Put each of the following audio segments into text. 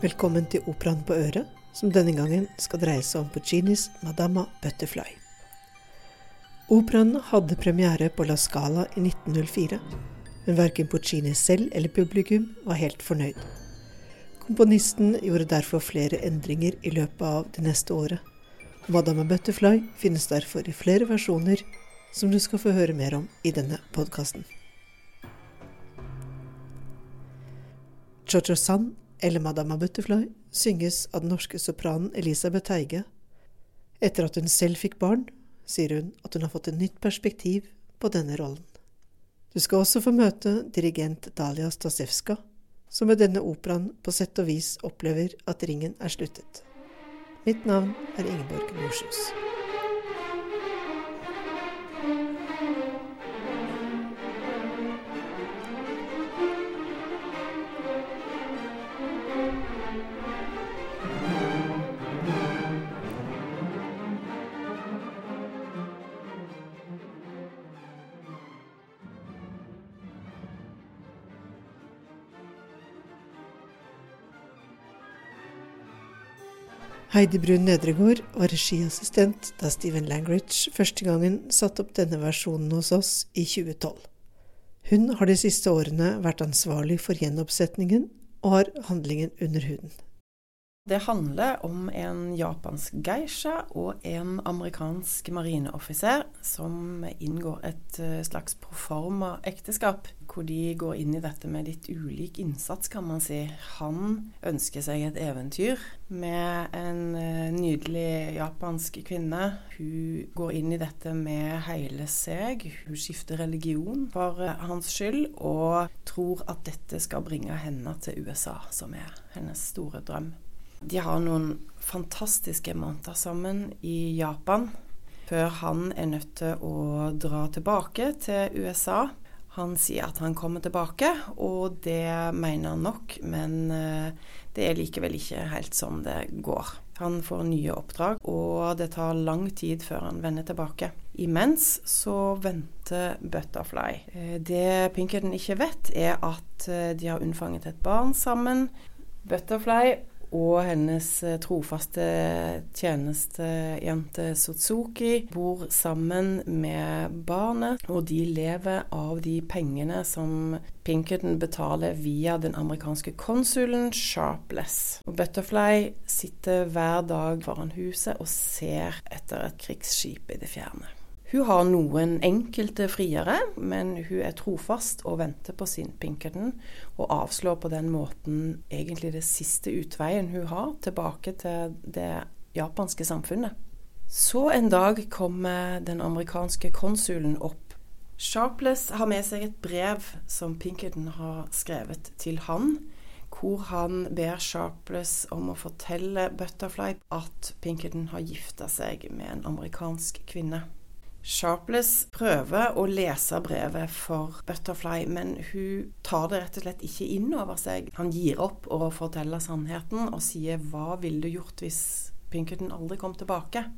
Velkommen til Operaen på øret, som denne gangen skal dreie seg om Puccinis Madama Butterfly. Operaen hadde premiere på La Scala i 1904, men verken Puccini selv eller publikum var helt fornøyd. Komponisten gjorde derfor flere endringer i løpet av det neste året. Madama Butterfly finnes derfor i flere versjoner, som du skal få høre mer om i denne podkasten. Chocho San eller Madama Butterfly synges av den norske sopranen Elisabeth Teige. Etter at hun selv fikk barn, sier hun at hun har fått et nytt perspektiv på denne rollen. Du skal også få møte dirigent Dalia Stasevska, som med denne operaen på sett og vis opplever at ringen er sluttet. Mitt navn er Ingeborg Norsjus. Heidi Brun Nedregård var regiassistent da Steven Langridge første gangen satte opp denne versjonen hos oss i 2012. Hun har de siste årene vært ansvarlig for gjenoppsetningen og har handlingen under huden. Det handler om en japansk geisha og en amerikansk marineoffiser som inngår et eh, slags proforma ekteskap, hvor de går inn i dette med litt ulik innsats, kan man si. Han ønsker seg et eventyr med en eh, nydelig japansk kvinne. Hun går inn i dette med hele seg. Hun skifter religion for eh, hans skyld, og tror at dette skal bringe henne til USA, som er hennes store drøm. De har noen fantastiske måneder sammen i Japan før han er nødt til å dra tilbake til USA. Han sier at han kommer tilbake, og det mener han nok, men eh, det er likevel ikke helt sånn det går. Han får nye oppdrag, og det tar lang tid før han vender tilbake. Imens så venter Butterfly. Eh, det Pinkerton ikke vet, er at eh, de har unnfanget et barn sammen. Butterfly og hennes eh, trofaste tjenestejente Sotsuki bor sammen med barnet, og de lever av de pengene som Pinkerton betaler via den amerikanske konsulen Sharpless. Og Butterfly sitter hver dag foran huset og ser etter et krigsskip i det fjerne. Hun har noen enkelte friere, men hun er trofast og venter på sin Pinkerton, og avslår på den måten egentlig det siste utveien hun har tilbake til det japanske samfunnet. Så en dag kommer den amerikanske konsulen opp. Sharpless har med seg et brev som Pinkerton har skrevet til han, hvor han ber Sharpless om å fortelle Butterfly at Pinkerton har gifta seg med en amerikansk kvinne. Sharpless prøver å lese brevet for Butterfly, men hun tar det rett og slett ikke inn over seg. Han gir opp å fortelle sannheten og sier 'hva ville du gjort hvis Pinkerton aldri kom tilbake'?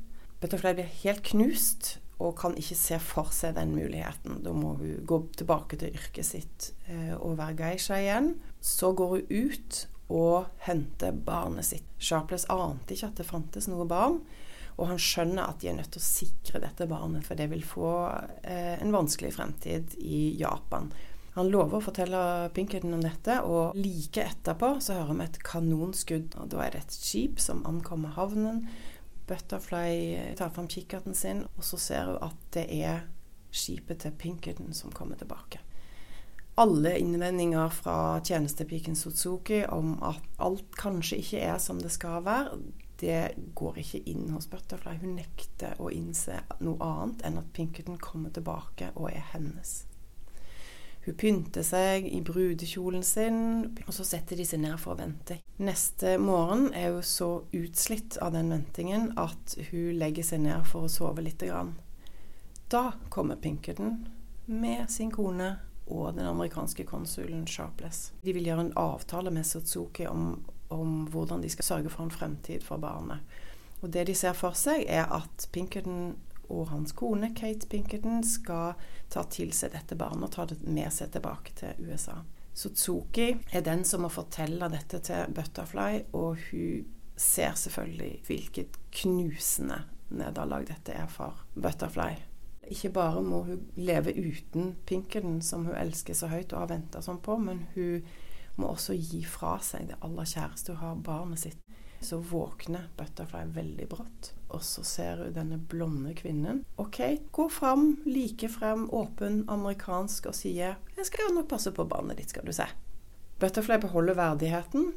Butterfly blir helt knust og kan ikke se for seg den muligheten. Da må hun gå tilbake til yrket sitt eh, og være geisha igjen. Så går hun ut og henter barnet sitt. Sharpless ante ikke at det fantes noe barn. Og han skjønner at de er nødt til å sikre dette barnet, for det vil få eh, en vanskelig fremtid i Japan. Han lover å fortelle Pinkerton om dette, og like etterpå så hører vi et kanonskudd. og Da er det et skip som ankommer havnen. Butterfly tar fram kikkerten sin, og så ser hun at det er skipet til Pinkerton som kommer tilbake. Alle innvendinger fra tjenestepiken Suzuki om at alt kanskje ikke er som det skal være, det går ikke inn hos Butterfly. Hun nekter å innse noe annet enn at Pinkerton kommer tilbake og er hennes. Hun pynter seg i brudekjolen sin, og så setter de seg ned for å vente. Neste morgen er hun så utslitt av den ventingen at hun legger seg ned for å sove lite grann. Da kommer Pinkerton med sin kone og den amerikanske konsulen Sharpless. De vil gjøre en avtale med Sotsuki om om hvordan de skal sørge for en fremtid for barnet. Og Det de ser for seg, er at Pinkerton og hans kone Kate Pinkerton skal ta til seg dette barnet og ta det med seg tilbake til USA. Sutsuki er den som må fortelle dette til Butterfly, og hun ser selvfølgelig hvilket knusende nederlag dette er for Butterfly. Ikke bare må hun leve uten Pinkerton, som hun elsker så høyt og har venta sånn på, men hun må også gi fra seg det aller kjæreste hun har, barnet sitt. Så våkner Butterfly veldig brått, og så ser hun denne blonde kvinnen. Kate går fram, like frem, åpen, amerikansk, og sier 'Jeg skal jo nok passe på barnet ditt, skal du se'. Butterfly beholder verdigheten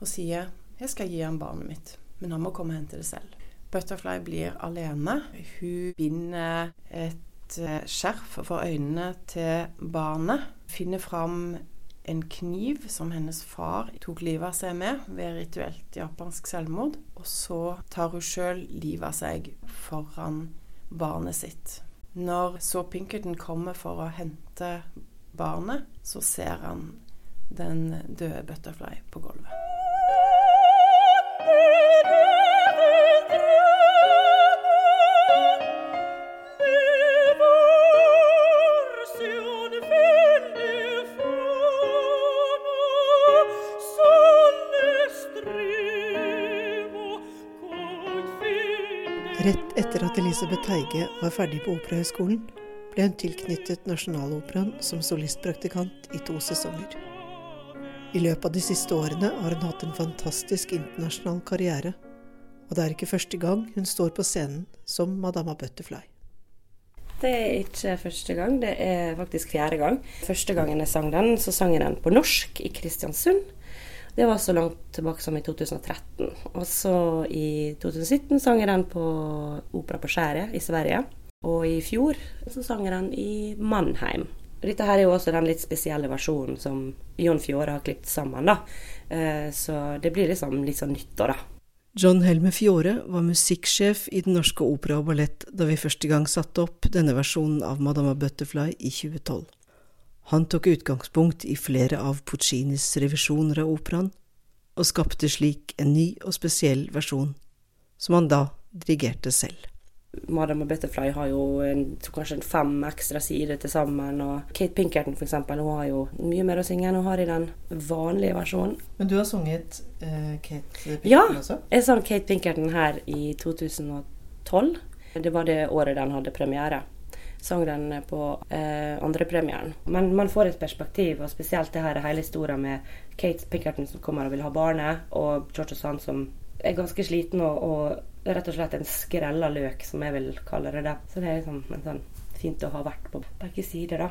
og sier 'Jeg skal gi ham barnet mitt, men han må komme og hente det selv'. Butterfly blir alene. Hun binder et eh, skjerf for øynene til barnet. Finner fram en kniv som hennes far tok livet av seg med ved rituelt japansk selvmord. Og så tar hun sjøl livet av seg foran barnet sitt. Når så Pinkerton kommer for å hente barnet, så ser han den døde Butterfly på gulvet. Rett etter at Elisabeth Teige var ferdig på Operahøgskolen, ble hun tilknyttet Nasjonaloperaen som solistpraktikant i to sesonger. I løpet av de siste årene har hun hatt en fantastisk internasjonal karriere, og det er ikke første gang hun står på scenen som Madama Butterfly. Det er ikke første gang, det er faktisk fjerde gang. Første gangen jeg sang den, så sang jeg den på norsk i Kristiansund. Det var så langt tilbake som i 2013. Og så i 2017 sang jeg den på Opera på Skjæret i Sverige. Og i fjor så sang jeg den i Mannheim. Dette her er jo også den litt spesielle versjonen som Jon Fjore har klippet sammen, da. Eh, så det blir liksom litt sånn nytt da. John Helme Fjore var musikksjef i Den Norske Opera og Ballett da vi første gang satte opp denne versjonen av Madama Butterfly i 2012. Han tok utgangspunkt i flere av Puccinis revisjoner av operaen, og skapte slik en ny og spesiell versjon, som han da dirigerte selv. Madame Butterfly har jo en, kanskje fem ekstra sider til sammen. Og Kate Pinkerton for eksempel, hun har jo mye mer å synge enn hun har i den vanlige versjonen. Men du har sunget uh, Kate Pinkerton ja, også? Ja, jeg sang Kate Pinkerton her i 2012. Det var det året den hadde premiere sang den på eh, andrepremieren. Men man får et perspektiv, og spesielt det her hele historien med Kate Pickerton som kommer og vil ha barnet, og George Sand som er ganske sliten og, og rett og slett en skrella løk, som jeg vil kalle det. Der. Så det er liksom en sånn fint å ha vært på begge sider, da.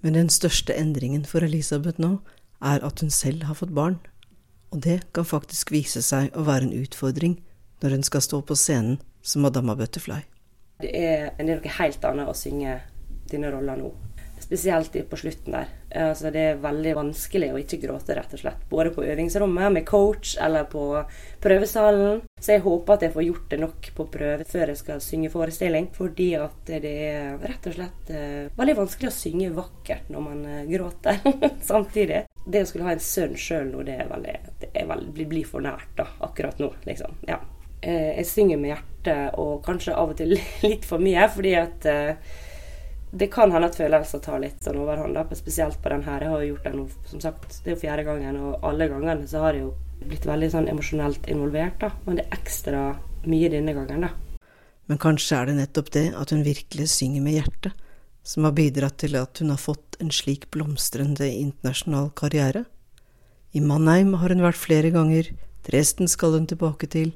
Men den største endringen for Elisabeth nå er at hun selv har fått barn. Og det kan faktisk vise seg å være en utfordring når hun skal stå på scenen som Madama Butterfly. Det er, det er noe helt annet å synge dine roller nå. Spesielt på slutten der. Altså, det er veldig vanskelig å ikke gråte, rett og slett. Både på øvingsrommet, med coach, eller på prøvesalen. Så jeg håper at jeg får gjort det nok på prøve før jeg skal synge forestilling. Fordi at det er rett og slett uh, veldig vanskelig å synge vakkert når man uh, gråter samtidig. Det å skulle ha en sønn sjøl nå, det er veldig, det er veldig blir for nært da, akkurat nå, liksom. Ja. Uh, jeg synger med hjertet og kanskje av og til litt for mye. Fordi at eh, det kan hende at følelser tar litt sånn overhånd. Spesielt på den her. Jeg har gjort den som sagt, det er jo fjerde gangen, og alle gangene så har jeg jo blitt veldig sånn emosjonelt involvert. da, Men det er ekstra mye denne gangen, da. Men kanskje er det nettopp det at hun virkelig synger med hjertet, som har bidratt til at hun har fått en slik blomstrende internasjonal karriere? I Mannheim har hun vært flere ganger, Dresden skal hun tilbake til,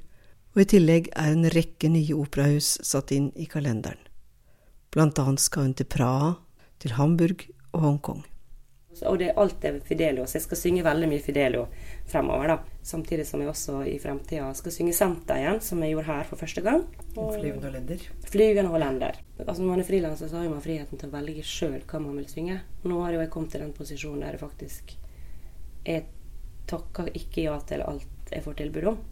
og i tillegg er en rekke nye operahus satt inn i kalenderen. Blant annet skal hun til Praha, til Hamburg og Hongkong. Og det er alt er Fidelio, så jeg skal synge veldig mye Fidelio fremover. da. Samtidig som jeg også i fremtida skal synge Senta igjen, som jeg gjorde her for første gang. Og Flyvende hollender? Flyvende hollender. Altså Når man er frilanser, så har man friheten til å velge sjøl hva man vil synge. Nå har jeg kommet til den posisjonen der jeg faktisk Jeg takker ikke ja til alt jeg får tilbud om.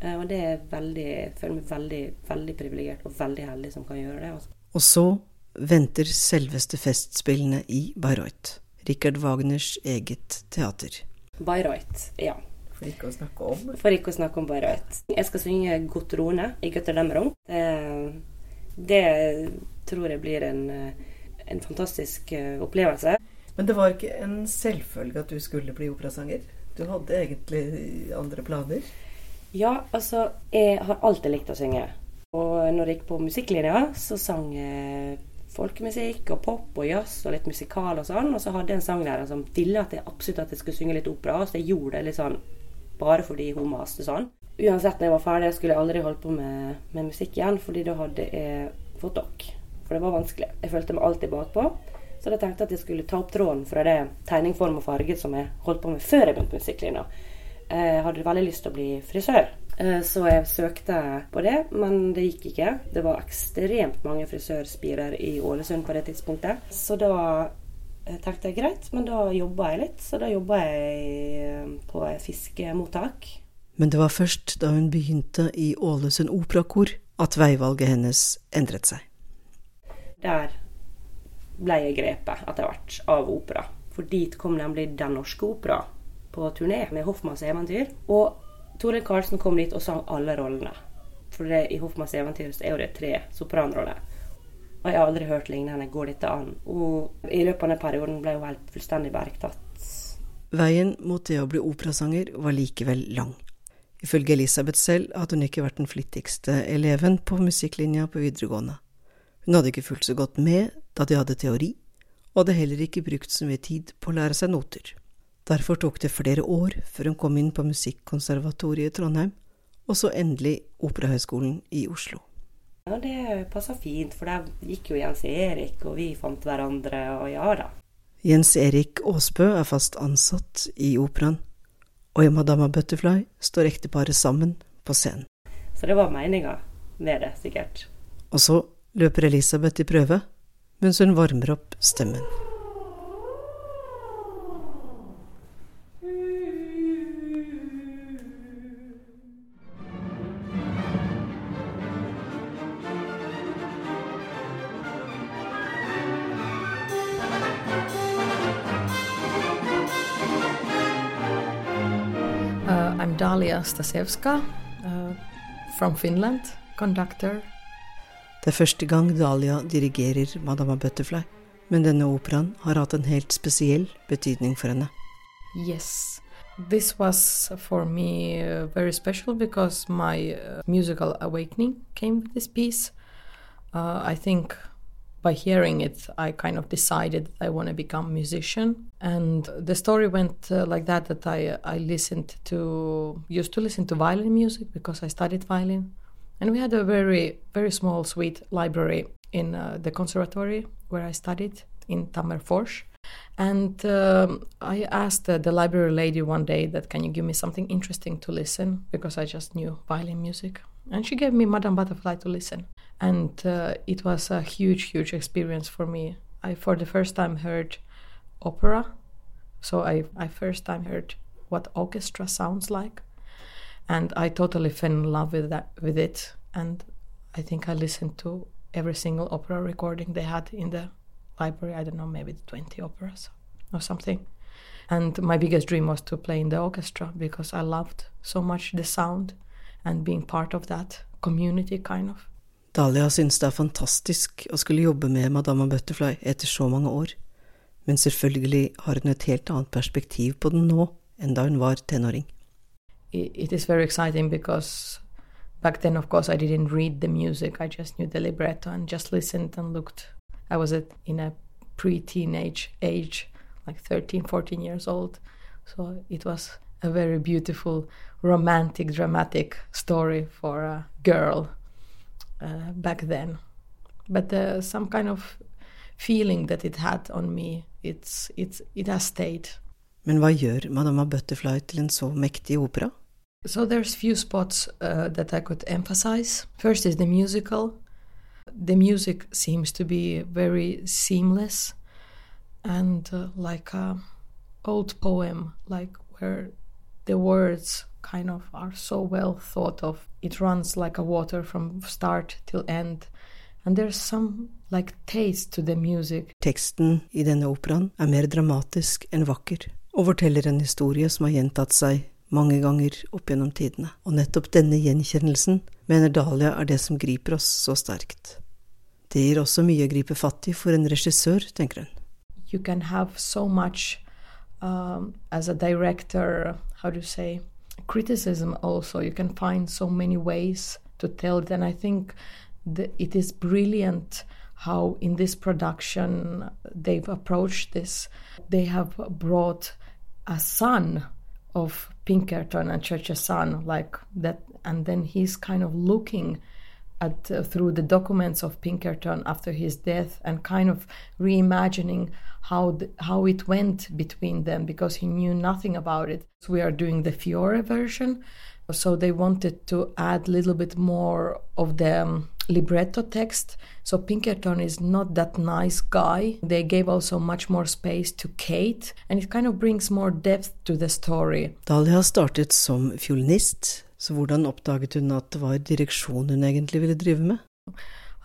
Eh, og det er veldig, jeg føler meg veldig, veldig privilegert og veldig heldig som kan gjøre det. Altså. Og så venter selveste Festspillene i Bayreuth. Richard Wagners eget teater. Bayreuth, ja. For ikke å snakke om? For ikke å snakke om Bayreuth. Jeg skal synge 'Gotrone' i Götterdämmerung. Det, det tror jeg blir en, en fantastisk eh, opplevelse. Men det var ikke en selvfølge at du skulle bli operasanger? Du hadde egentlig andre planer? Ja, altså Jeg har alltid likt å synge. Og når jeg gikk på musikklinja, så sang jeg folkemusikk og pop og jazz og litt musikal og sånn. Og så hadde jeg en sanglærer som ville at jeg absolutt at jeg skulle synge litt opera, så jeg gjorde det litt sånn bare fordi hun maste sånn. Uansett når jeg var ferdig, skulle jeg aldri holdt på med, med musikk igjen, fordi da hadde jeg fått dokk. For det var vanskelig. Jeg følte meg alltid bakpå. Så da tenkte jeg at jeg skulle ta opp tråden fra det tegningform og farge som jeg holdt på med før jeg begynte på musikklinja. Jeg hadde veldig lyst til å bli frisør. Eh, så jeg søkte på det, men det gikk ikke. Det var ekstremt mange frisørspirer i Ålesund på det tidspunktet. Så da eh, tenkte jeg greit, men da jobba jeg litt. Så da jobba jeg eh, på fiskemottak. Men det var først da hun begynte i Ålesund operakor at veivalget hennes endret seg. Der ble jeg grepet etter hvert av opera. For dit kom nemlig Den norske opera på turné med Hoffmanns eventyr. Og Toril Karlsen kom dit og sang alle rollene. For det, i Hoffmanns eventyr så er jo det tre sopranroller. Og jeg har aldri hørt lignende. Går dette an? Og i løpet av den perioden ble hun helt fullstendig bergtatt. Veien mot det å bli operasanger var likevel lang. Ifølge Elisabeth selv hadde hun ikke vært den flittigste eleven på musikklinja på videregående. Hun hadde ikke fulgt så godt med da de hadde teori, og hadde heller ikke brukt så mye tid på å lære seg noter. Derfor tok det flere år før hun kom inn på Musikkonservatoriet i Trondheim, og så endelig Operahøgskolen i Oslo. Ja, Det passa fint, for der gikk jo Jens Erik, og vi fant hverandre, og ja da. Jens Erik Aasbø er fast ansatt i operaen, og i Madama Butterfly står ekteparet sammen på scenen. Så det var meninga med det, sikkert. Og så løper Elisabeth i prøve, mens hun varmer opp stemmen. Dalia Stasevska uh, from Finland, conductor. Det er første gang Dalia dirigerer Madama Butterfly, men denne operaen har hatt en helt spesiell betydning for henne. Yes. This was for me uh, very special because my uh, musical awakening came with this piece. Uh, I think by hearing it, I kind of decided I want to become a musician. And the story went uh, like that: that I I listened to used to listen to violin music because I studied violin, and we had a very very small sweet library in uh, the conservatory where I studied in Tammerfors. And um, I asked uh, the library lady one day that can you give me something interesting to listen because I just knew violin music, and she gave me Madame Butterfly to listen and uh, it was a huge, huge experience for me. I, for the first time, heard opera, so I, I first time heard what orchestra sounds like, and I totally fell in love with that, with it. And I think I listened to every single opera recording they had in the library. I don't know, maybe 20 operas or something. And my biggest dream was to play in the orchestra because I loved so much the sound and being part of that community, kind of. Dahlia synes det er fantastisk å skulle jobbe med Madama Butterfly etter så mange år, men selvfølgelig har hun et helt annet perspektiv på den nå enn da hun var tenåring. It is very exciting because back then, of course, I didn't read the music. I just knew the libretto and just listened and looked. I was in a pre-teenage age, like 13, 14 years old. So it was a very beautiful, romantic, dramatic story for a girl uh, back then. But uh, some kind of feeling that it had on me, it's, it's, it has stayed. Men hva gjør Madama Butterfly til en så mektig opera? So there's few spots uh, that I could emphasize. First is the musical. The music seems to be very seamless and uh, like a old poem, like where the words kind of are so well thought of. It runs like a water from start till end. And there's some like taste to the music. Teksten i denne operaen er mer dramatisk enn vakker, og forteller en historie som har gjentatt seg mange ganger opp gjennom tidene. Og nettopp denne gjenkjennelsen mener Dahlia er det som griper oss så sterkt. Det gir også mye å gripe fatt i for en regissør, tenker hun. you can have so much um, as a director, how do you say, criticism also. You can find so many ways to tell it. And I think the, it is brilliant how in this production they've approached this. They have brought a son of Pinkerton and Church's son, like that, and then he's kind of looking at uh, through the documents of Pinkerton after his death and kind of reimagining how the, how it went between them because he knew nothing about it. So we are doing the Fiore version, so they wanted to add a little bit more of the um, libretto text. So Pinkerton is not that nice guy. They gave also much more space to Kate, and it kind of brings more depth to the story. Dahlia startet som fiolinist, så hvordan oppdaget hun at det var direksjon hun egentlig ville drive med?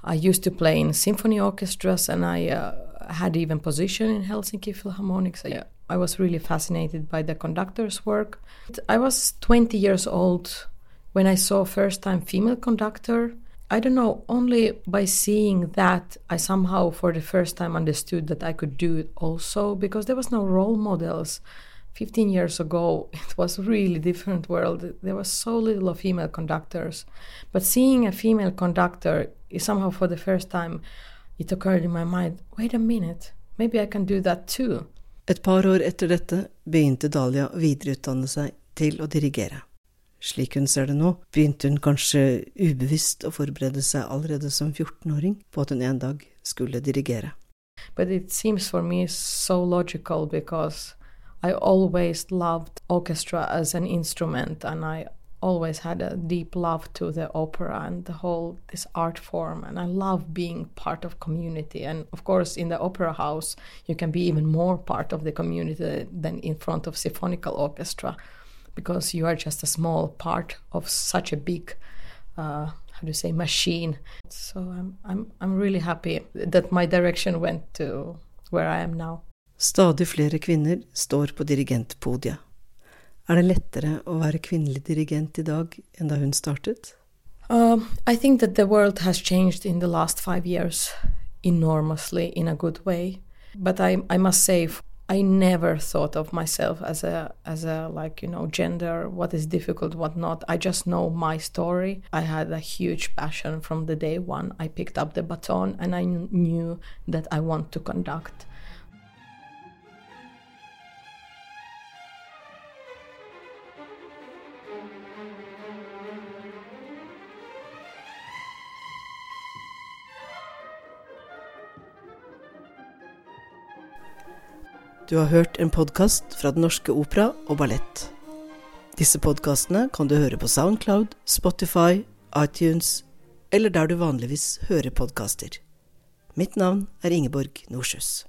I used to play in symphony orchestras, and I uh, had even position in Helsinki Philharmonics. I, I was really fascinated by the conductor's work. I was 20 years old when I saw first time female conductor. I don't know, only by seeing that I somehow for the first time understood that I could do it also because there was no role models. 15 years ago it was really different world there was so little of female conductors but seeing a female conductor somehow for the first time it occurred in my mind wait a minute maybe i can do that too Et par år etter dette begynte Dahlia å videreutdanne seg til å dirigere. Slik hun ser det nå, begynte hun kanskje ubevisst å forberede seg allerede som 14-åring på at hun en dag skulle dirigere. but it seems for me so logical because I always loved orchestra as an instrument and I always had a deep love to the opera and the whole this art form and I love being part of community. And of course in the opera house you can be even more part of the community than in front of symphonical orchestra because you are just a small part of such a big uh, how do you say machine. So I'm, I'm I'm really happy that my direction went to where I am now Stadig flere kvinner står på dirigentpodiet. Er det lettere å være kvinnelig dirigent i dag enn da hun startet? Um, I think that the world has changed in the last five years enormously in a good way. But I, I must say, I never thought of myself as a as a like you know gender, what is difficult, what not. I just know my story. I had a huge passion from the day one. I picked up the baton and I knew that I want to conduct. Du har hørt en podkast fra Den norske opera og ballett. Disse podkastene kan du høre på Soundcloud, Spotify, iTunes eller der du vanligvis hører podkaster. Mitt navn er Ingeborg Norshus.